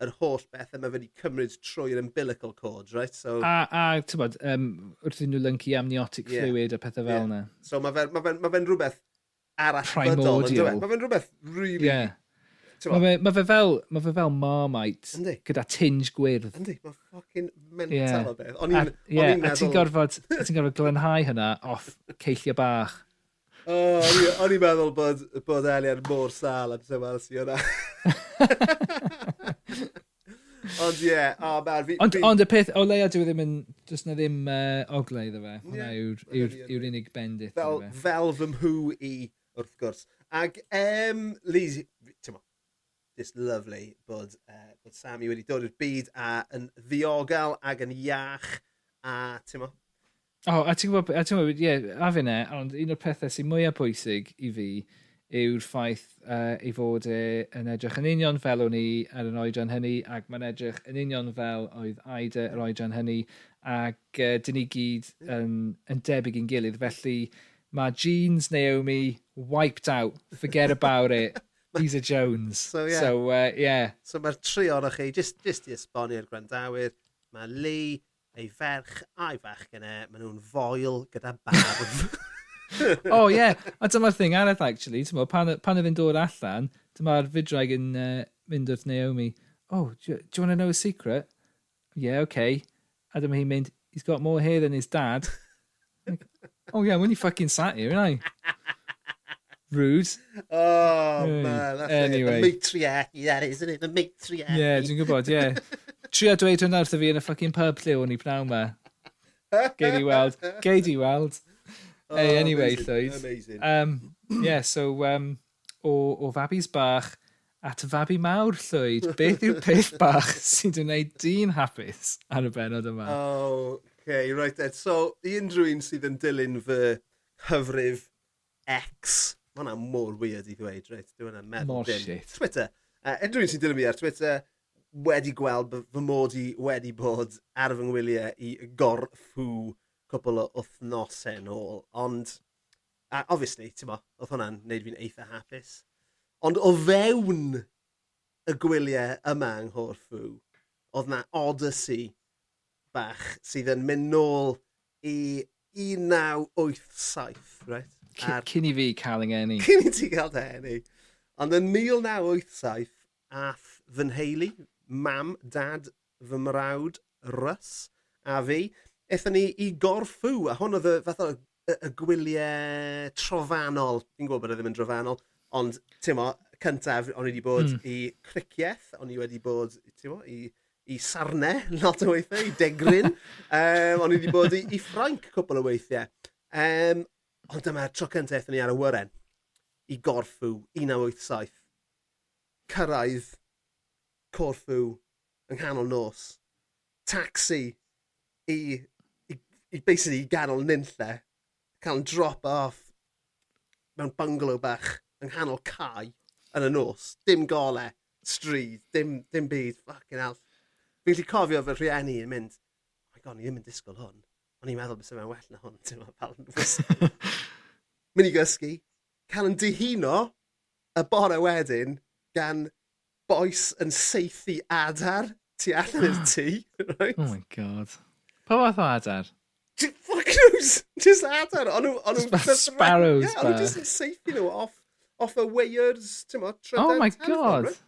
yr holl beth yma wedi cymryd trwy'r umbilical cord, right? So, a, a ti'n bod, um, wrth i nhw lyncu amniotic yeah. fluid a pethau fel yna. Yeah. So mae fe'n ma fe, ma fe rhywbeth arall Primordial. Mae fe'n rhywbeth really yeah. Mae fe, ma fe, fel, ma fe fel marmite Yndi. gyda tinge gwyrdd. Yndi, mae'n ffocin mental yeah. o beth. O'n i'n yeah, meddwl... A ti'n gorfod, ti (laughs) gorfod glenhau hynna off ceillio bach. O, oh, o'n i'n meddwl bod, bod Elian mor sal am sy'n weld si hwnna. (laughs) Ond ie, yeah, o oh, man. Fi, ond, fi... ond y peth, o leia dwi e ddim yn, dys na ddim uh, ogle iddo fe. Hwna yeah, yw'r yw, yw, yw unig bendith. Fel, fel fy mhw i, wrth gwrs. Ac, um, Liz, just lovely bod, uh, bod Sammy wedi dod i'r byd a yn ddiogel ag yn iach a ti'n mo? O, oh, a ti'n gwybod, a ti'n gwybod, ie, yeah, a fi ne, ond un o'r pethau sy'n mwyaf pwysig i fi yw'r ffaith uh, ei fod e yn edrych yn union fel o'n i ar yn oedran hynny, ac mae'n edrych yn union fel oedd Aida yr oedran hynny, ac uh, dyn ni gyd yn, yn debyg i'n gilydd, felly mae jeans Naomi wiped out, forget about it, Lisa Jones. So, yeah. So, uh, yeah. So, mae'r tri onoch chi, just, just i esbonio'r gwrandawyr, mae Lee, ei ferch a'i fach gyda, maen nhw'n foel gyda barf. (laughs) oh, yeah. A dyma'r thing arall, actually. Dyma, pan, pan oedd yn dod allan, dyma'r fidraig yn uh, mynd wrth Naomi. Oh, do, do you want to know a secret? Yeah, okay. A dyma hi'n mynd, he's got more hair than his dad. like, oh, yeah, when you fucking sat here, ain't I? Rude. Oh, hey. man, that's anyway. it. The matriarchy, that is, isn't it? The matriarchy. Ie, yeah, dwi'n gwybod, ie. Yeah. (laughs) Tria dweud hwnna wrtho fi yn y ffucking pub lle o'n i pnawn ma. Geid i weld. Geid i weld. Oh, hey, anyway, amazing, Llywyd. Amazing. Um, yeah, so, um, o, o fabis bach at fabi mawr llwyd, beth yw'r peth bach sy'n gwneud dyn hapus ar y benod yma? Oh, okay, right then. So, i unrhyw un sydd yn dilyn fy hyfrif X, hwnna mor weird i ddweud, reit? Dwi'n hwnna'n meddwl. Mor dim. shit. Twitter. Uh, unrhyw un sy'n dilyn mi ar Twitter wedi gweld fy mod i wedi bod ar fy ngwyliau i gorffw cwbl o wythnosau nôl. Ond, a, obviously, ti'n mo, oedd hwnna'n neud fi'n eitha hapus. Ond o fewn y gwyliau yma yng Nghorffw, oedd na Odyssey bach sydd yn mynd nôl i 1987, right? Ar... Cyn i fi cael yng Cyn i ti cael dy eni. Ond yn 1987, ath fy nheulu, mam, dad, fy mrawd, Rys, a fi, eithon ni i Gorffw, a hwn oedd y, fath o y, y gwyliau trofannol. Fi'n gwybod bod e ddim yn trofannol, ond ti'n mo, cyntaf, o'n i wedi bod mm. i cricieth, o'n i wedi bod, ti'n mo, i i sarne (laughs) lot o weithiau, i degrin, (laughs) um, o'n i wedi bod i, i Ffrainc cwpl o weithiau. Um, Ond dyma'r tro cyntaf eithon ni ar y wyren i Gorffw 1987. Cyrraedd corffw yng nghanol nos. Taxi i, i, i basically i ganol nynlle. Cael yn drop off mewn bungalow bach yng nghanol cae yn y nos. Dim gole, stryd, dim, dim byd, fucking hell. Fi'n gallu cofio fy rhieni yn mynd, oh my god, ni ddim yn disgwyl hwn. O'n i'n meddwl bys yma'n well na hwn, ti'n meddwl, pal. Mynd (laughs) i gysgu, cael yn dihuno y bore wedyn gan boes yn seithi adar tu allan i'r (gasps) tŷ. Right? Oh my god. Pa fath o adar? Fuck knows! Just adar! O'n nhw... Sparrows. Yeah, o'n nhw just yn seithi nhw off, off y weirs, ti'n meddwl, Oh my god! Right?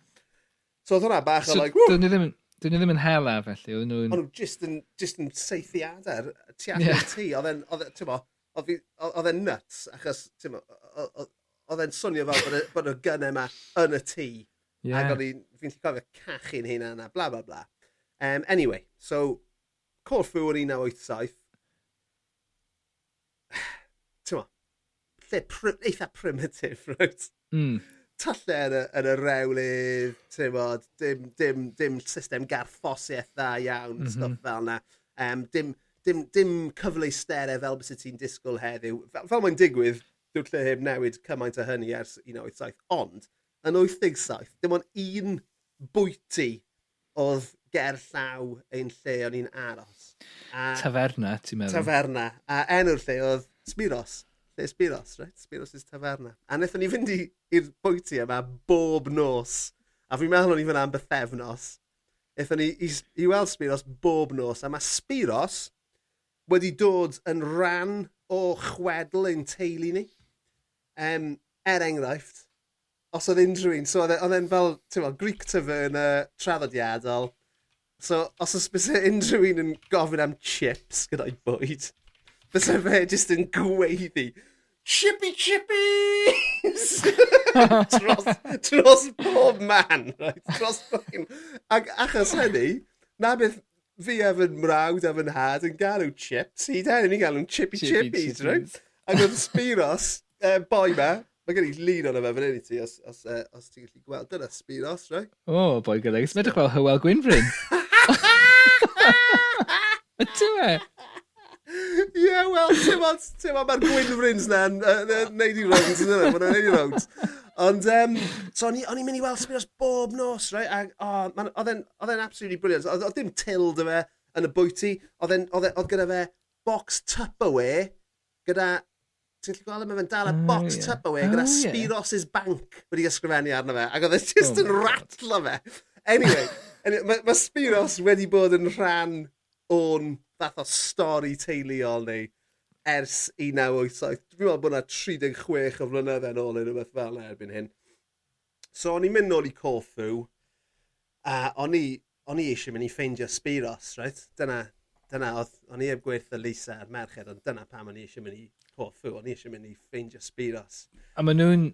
So oedd hwnna bach o so, like... Woo! Dyn ni ddim yn... Dyn nhw ddim yn hela felly, oedden nhw'n... Ond nhw just yn, just yn seithiadau tu allan yeah. ti. E, oedd e'n nuts, achos oedd e'n swnio fel bod y gynnau yma yn y tŷ. Yeah. Ac oedd fi'n cofio cachu'n hynna yna, bla bla bla. Um, anyway, so Corfu yn 1987. Ti'n mo, lle pr eitha primitive, (laughs) right? Mm tyllau yn y, yn y rewlydd, ti'n bod, dim, dim, dim system garffosiaeth dda iawn, mm -hmm. stuff fel yna. Um, dim, dim, dim cyfle stere fel bys ti'n disgwyl heddiw. Fel, fel mae'n digwydd, dwi'n lle heb newid cymaint o hynny ers 1987. Ond, yn 87, dim ond un bwyty oedd ger llaw ein lle o'n i'n aros. A, taferna, ti'n meddwl? Taferna. A enw'r lle oedd Spiros. Lle Spiros, right? Spiros is taferna. A wnaethon ni fynd i i'r bwyty yma e, bob nos. A fi'n meddwl o'n i fyna am bythefnos. Eithon ni i, i weld Spiros bob nos. A mae Spiros wedi dod yn rhan o chwedl ein teulu ni. Um, er enghraifft, os oedd unrhyw un, so oedd e, e'n fel, ti'n fel, Greek taverna traddodiadol. So, os oes bys unrhyw un yn gofyn am chips gyda'i bwyd, bys e fe jyst yn gweiddi Chippy chippies! (laughs) dros, dros bob man, right? Dros fucking... Ac achos hynny, na beth fi a fy mrawd a fy nhad yn galw chips, hyd hen ni'n galw'n chippy, chippy chippies, chippies. right? Ac oedd Spiros, uh, boi ma, Mae gen i lun o'n efo fan hyn i ti, os, os, uh, os ti'n gallu gweld. Dyna Spiros, right? O, oh, boi gyda. Ysmedwch fel Hywel Gwynfrin. (laughs) Ydw e? Ie, yeah, wel, ti'n ma, mae'r Gwynfrins na'n neud i rownd, yn yna, mae'n neud i rownd. Ond, um, so, o'n i'n mynd i weld Spiros bob nos, right? a oh, oedd e'n absolutely brilliant. Oedd dim tild y fe yn y bwyty, e, oedd gyda fe box Tupperware, gyda, ti'n gallu gweld, mae fe'n dal y oh, box yeah. Tupperware, gyda oh, Spiros's bank wedi ysgrifennu arno fe, ac oedd e oh just yn ratlo fe. Anyway, anyway mae ma Spiros wedi bod yn rhan o'n fath o stori teuluol neu ers 1987. Dwi'n meddwl bod yna 36 o flynydde yn ôl yn rhywbeth fel yna erbyn hyn. So o'n i'n mynd nôl i Corfu, a o'n i, o'n i eisiau mynd i ffeindio Spiros, right? Dyna, dyna oedd, o'n i heb gweithio Lisa a'r merched, ond dyna pam o'n i eisiau mynd i Corfu, o'n i eisiau mynd i ffeindio Spiros. A maen nhw'n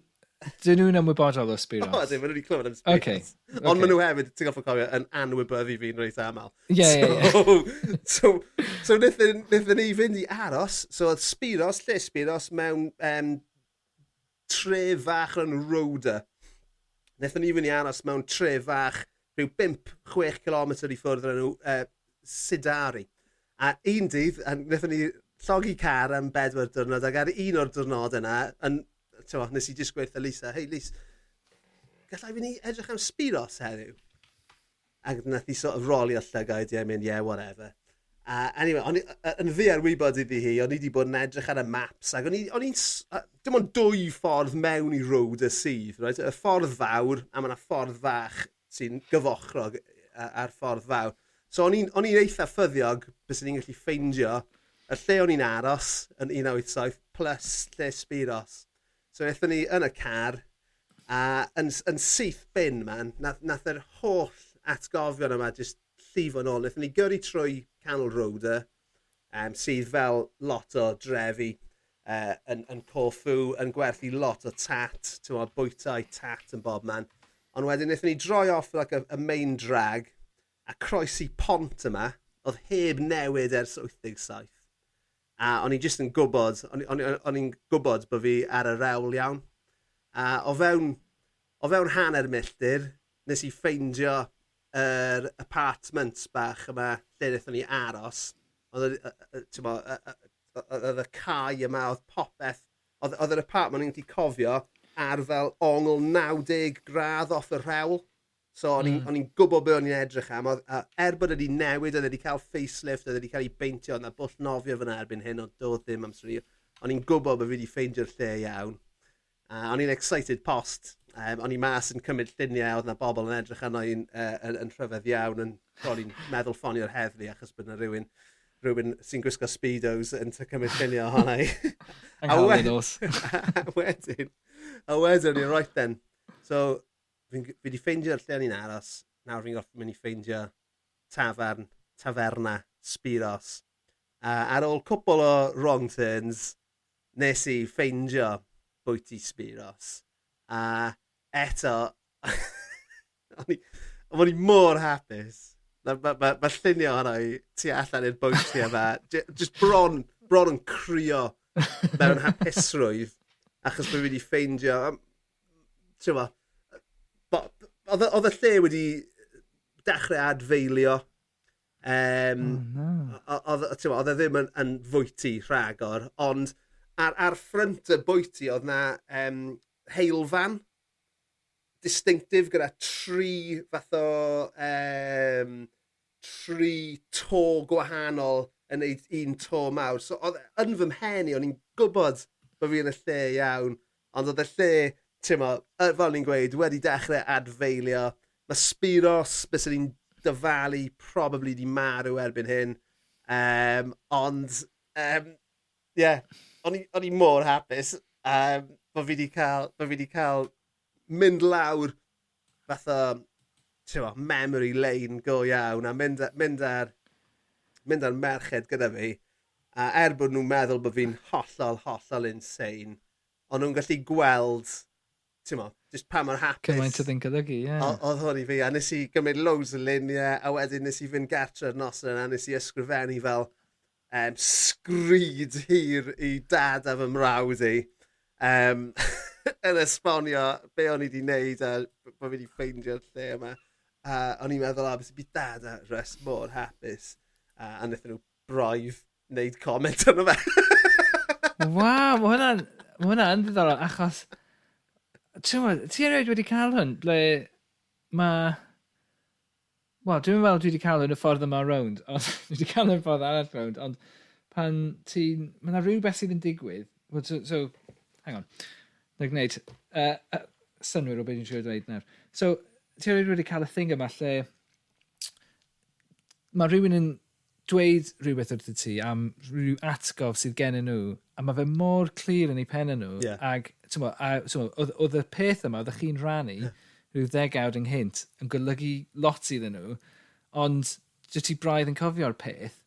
Dyn nhw'n ymwybodol o Spiros? O, dyn, maen nhw wedi clywed am Spiros. Okay, Ond okay. Maen nhw hefyd, ti'n goffa cofio, yn anwybyddu fi'n reit aml. Ie, ie, ie. So, so nithyn, nithyn ni fynd i aros, so oedd Spiros, lle Spiros, mewn um, tre fach yn Roda. Wnaethon ni fynd i aros mewn tre fach, rhyw 5-6 km i ffwrdd yn nhw, uh, Sidari. A un dydd, wnaethon ni llogi car am bedwar diwrnod, ac ar un o'r diwrnod yna, yn t'mo, nes i just gweithio Lisa, hei Lisa, gallai fi ni edrych am Spiros heddiw? Ac nath i sort of rolio llygaid i a mynd, yeah, whatever. Uh, anyway, on, uh, yn fi arwybod iddi hi, o'n i wedi bod yn edrych ar y maps, ac o'n i'n... Uh, dim ond dwy ffordd mewn i road y sydd, right? y ffordd fawr, a mae yna ffordd fach sy'n gyfochrog ar ffordd fawr. So o'n i'n eitha ffyddiog bys ni'n gallu ffeindio y lle o'n i'n aros yn 1987 plus lle Spiros. So eithon ni yn y car, a yn, yn syth bin man, nath, nath yr holl atgofion yma just llifo nôl. Nathon ni gyrru trwy Canol Roda, um, sydd fel lot o drefi uh, yn, yn Corfu, yn gwerthu lot o tat, ti'n modd, bwytau tat yn bob man. Ond wedyn wnaethon ni droi off like, y, y main drag a croesi pont yma oedd heb newid ers 87. A o'n i jyst yn gwybod, o'n i'n gwybod bod fi ar y rewl iawn. A o fewn, o fewn hanner milltir, nes i ffeindio yr er apartment bach yma lle wnaethon ni aros. Oedd y oedd y, y, y, y cae yma, oedd popeth, oedd yr apartment ni'n ti cofio ar fel ongl 90 gradd off y rewl. So o'n i'n mm. gwybod be o'n i'n edrych am, a er bod wedi newid, oedd wedi cael facelift, oedd wedi cael ei beintio, oedd na bwll nofio fyna erbyn hyn, ond dod ddim amser ni. O'n i'n gwybod bod fi wedi ffeindio'r lle iawn. A uh, o'n i'n excited post. Um, o'n i mas yn cymryd lluniau, oedd na bobl yn edrych arno i'n uh, yn, yn rhyfedd iawn, yn o'n i'n meddwl ffonio'r heddlu achos bod na rhywun rhywun sy'n gwisgo speedos yn ty cymryd lluniau ohona i. (laughs) (laughs) a wedyn, a wedyn, a wedyn, right then. So, fi wedi ffeindio'r lle o'n i'n aros. Nawr fi'n gorfod mynd i ffeindio tafern, taferna, Spiros. Uh, ar ôl cwpl o wrong turns, nes i ffeindio bwyty Spiros. A uh, eto, (laughs) o'n i mor hapus. Mae ma, ma, ma llunio hwnna i tu allan i'r bwyty yma. Just bron, bron yn crio mewn hapusrwydd. Achos bod fi wedi ffeindio... Ti'n Oedd y lle wedi dechrau adfeilio. Um, oh, no. Oedd e ddim yn, yn fwyty rhagor, ond ar, ar ffrynt y bwyty oedd na um, heilfan distinctif gyda tri fath o um, tri to gwahanol yn neud un to mawr. So oedd e yn fy mhen i, o'n i'n gwybod bod fi yn y lle iawn, ond oedd y lle tyma, fel ni'n gweud, wedi dechrau adfeilio. Mae Spiros, bys ni'n dyfalu, probably di marw erbyn hyn. Um, ond, um, yeah, o'n i mor hapus um, bod fi wedi cael, bod fi wedi cael mynd lawr fatha, tywa, memory lane go iawn a mynd, mynd ar mynd ar merched gyda fi a er bod nhw'n meddwl bod fi'n hollol, hollol insane, ond nhw'n gallu gweld mo, just pa mor hapus. Cymaint o ddyn golygu, ie. Yeah. Oedd hwn i fi, a nes i gymryd loads o luniau, a wedyn nes i fynd gartre ar nos yna, a nes i ysgrifennu fel um, sgryd hir i dad a fy mrawd i. Um, (laughs) yn esbonio be o'n i wedi wneud a bod fi wedi ffeindio'r lle yma. A o'n i'n meddwl, a beth byd dad a res mor hapus. A, a wnaethon nhw broif wneud comment arno fe. (laughs) Waw, mae hwnna'n ma hwnna ddiddorol, achos ti erioed wedi cael hwn, ble mae... Wel, dwi'n meddwl dwi wedi cael hwn y ffordd yma rownd, (laughs) ond dwi wedi cael hwn y ffordd arall rownd, ond pan ti'n... Mae yna rhywbeth sydd yn digwydd. Well, so, so, hang on. Dwi'n gwneud uh, uh, synwyr o beth dwi'n siŵr dweud nawr. So, ti erioed wedi cael y thing yma lle mae rhywun yn dweud rhywbeth wrth ti am rhyw atgof sydd gen nhw, a mae fe mor clir yn ei pen nhw, yeah. ag tyma, a, tyma, oedd y peth yma, oedd chi'n rannu yeah. rhyw ddegawd ynghynt yn golygu lot iddyn nhw, ond dwi ti braidd yn cofio'r peth,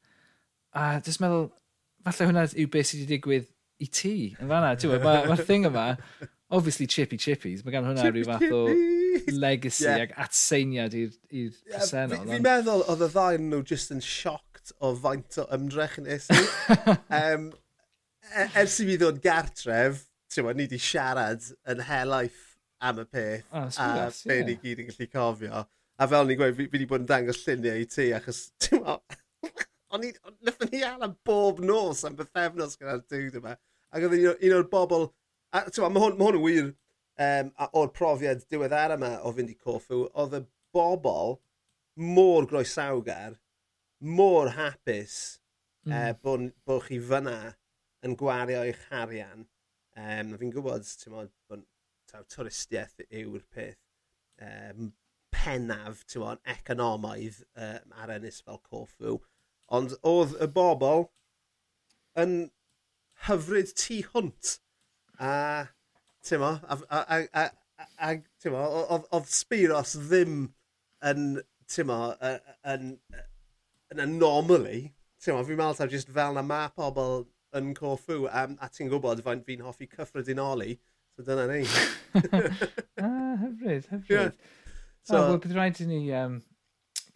a jyst meddwl, falle hwnna yw beth sydd wedi digwydd i ti yn fanna. Mae'r ma, ma thing yma, obviously chippy chippies, mae gan hwnna rhyw fath o legacy yeah. ac atseiniad i'r presennol. Yeah, Fi'n fi meddwl oedd y ddau nhw just yn sioct o faint o ymdrech yn esu. (laughs) um, e, ers i fi ddod gartref, ti'n ni wedi siarad yn helaeth am y peth oh, a yes, be yeah. ni gyd yn gallu cofio. A fel ni'n gweud, fi wedi bod yn dangos lluniau i ti achos, ti'n mo, (laughs) o'n i, nethon ni alam bob nos am bythefnos gyda'r dwyd yma. Ac oedd un o'r bobl, a ti'n mo, mae hwn, ma hwn yn wir um, o'r profiad diweddar yma o fynd i Corfu, oedd y bobl mor groesawgar, mor hapus e, mm. uh, bod, bod chi fyna yn gwario eich harian Um, fi'n gwybod, ti'n modd, bod taw, twristiaeth yw'r peth um, pennaf, ti'n modd, economaidd um, ar ennis fel Corfu. Ond oedd y bobl yn hyfryd tu hwnt. A, ti'n mo, a, a, a, a, a ti'n mo, oedd Spiros ddim yn, ti'n mo, yn, yn anomaly. Ti'n mo, fi'n meddwl taw jyst fel na ma pobl yn Corfu, a, a ti'n gwybod faint fi'n hoffi cyffredinoli, so dyna ni. (laughs) ah, hyfryd, hyfryd. Yeah. So, oh, well, bydd rhaid i ni um,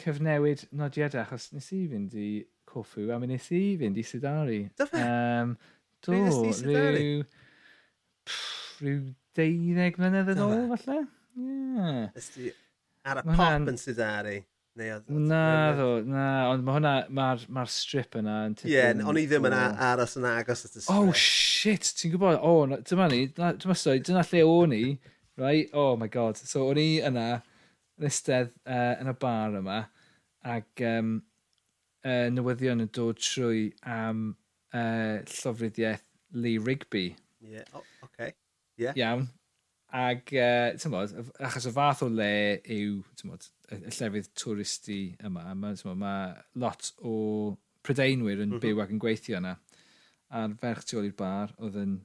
cyfnewid nodiadau, achos nes i fynd i Corfu, a mi nes i fynd i Sidari. Dyfa? Um, do, rhyw... Rhyw deuddeg mlynedd yn ôl, falle? Ie. Yeah. Ar y pop yn Sidari. Neu, Naddo, na, ond mae hwnna, mae'r ma strip yna yn tipyn... Ie, yeah, ond i ddim yn aros yn agos at y oh, strip. Oh, shit, ti'n gwybod, o, oh, dyma ni, dyma stori, dyna lle o'n i, right? Oh my god. So, o'n i yna, yn ystedd uh, yn y bar yma, ac um, uh, newyddion yn dod trwy am uh, llofruddiaeth Lee Rigby. Ie, yeah. oh, okay. yeah. Iawn. Ac, uh, ti'n tymod, achos y fath o le yw, ti'n tymod, y llefydd twristi yma. Mae ma lot o prydeinwyr yn mhm. byw ac yn gweithio yna. A'r ferch tu ôl i'r bar oedd yn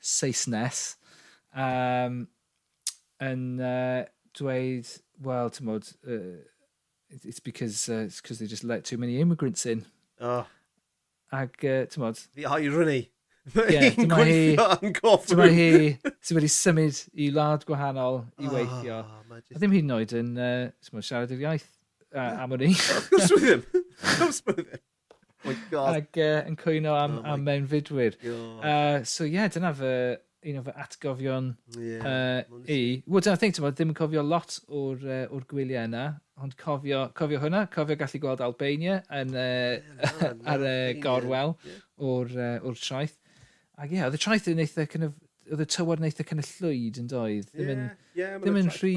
Saesnes um, yn uh, dweud, well, ti'n modd, uh, it's because uh, it's because they just let too many immigrants in. Oh. Ac, uh, ti'n modd... The irony. Mae hi gweithio yn goffwyd. Mae hi sydd wedi symud i wlad gwahanol i weithio. Oh, just... A ddim hyd yn oed yn uh, siarad i'r iaith uh, am o'n i. (laughs) Gwrs wyth ddim. Gwrs wyth ddim. Ac uh, yn cwyno am, oh am mewn mewnfudwyr. Uh, so ie, yeah, dyna fy un o fy atgofion yeah, uh, i. Wel, dyna thing, tyma, ddim yn cofio lot o'r, uh, or gwyliau yna, ond cofio, cofio hwnna, cofio gallu gweld Albania yn, uh, yeah, no, no, ar y uh, gorwel yeah. o'r, uh, o'r traeth. Ac ie, yeah, oedd y traeth yn eitha, kind of, oedd y tywod yn eitha kind of llwyd yn doedd. Ddim yn, yeah, ddim yn rhy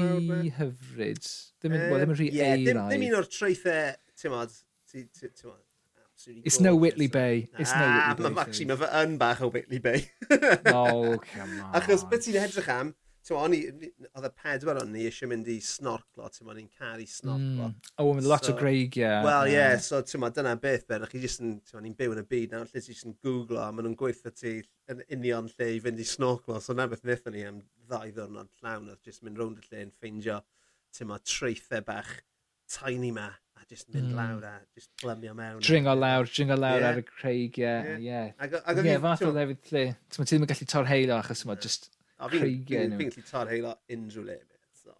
hyfryd. Ddim yn, um, well, ddim yn rhy yeah, eiraidd. Ddim un o'r traethau, ti'n modd, ti'n modd. It's no Whitley Bay. It's no Whitley Bay. Mae Maxi, mae fy yn bach o Whitley Bay. oh, come (laughs) on. Achos beth ti'n edrych am, o'n i, oedd y pedwar o'n ni eisiau mynd i snorclo, ti'n o'n i'n caru snorclo. Mm. Oh, with lot so, o greigiau. Wel, ie, yeah, so ti'n dyna beth ben, chi jyst yn, ti'n i'n byw yn y byd nawr, lle ti'n googlo, a maen nhw'n gweithio ti yn union lle i fynd i snorclo, so na beth wnaethon ni am ddau ddwrnod llawn, oedd jyst mynd rownd y lle yn ffeindio, ti'n treithau bach tiny ma, a jyst mynd mm. lawr a jyst blymio mewn. Dringo lawr, dringo lawr yeah. ar y creigiau, ie. Yeah. Ie, yeah. fath o lefydd lle, ti'n ddim yn gallu torheilo achos yma, yeah. just A fi'n fi'n gallu tarheilo unrhyw le. limit. So.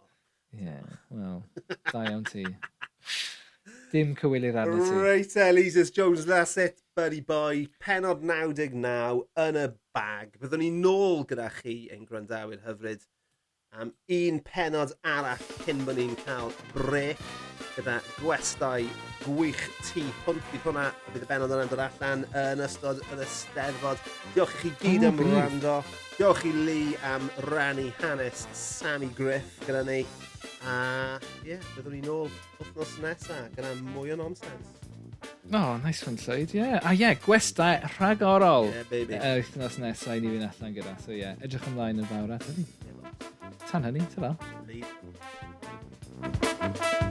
Yeah, wel, (laughs) da iawn ti. Dim cywilydd arno ti. Reit, Elisus Jones, that's it, buddy boy. Penod 99 yn y bag. Byddwn ni nôl gyda chi yn gwrandawyr hyfryd am un penod arall cyn bod ni'n cael brec gyda gwestau gwych tu hwnt. Bydd hwnna, bydd y benod yna'n dod allan yn ystod yr ysteddfod. Diolch i chi gyd am wrando. Diolch i Lee am rannu hanes Sammy Griff gyda ni. A ie, yeah, byddwn ni nôl wythnos nesaf gyda mwy o nonsens. O, oh, nice one, Lloyd, ie. A ie, gwestau rhagorol. Ie, yeah, baby. Yr wythnos nesaf i ni fynd allan gyda. So ie, yeah, edrych ymlaen yn fawr at hynny. Tan hynny, ta-ra. Thank you.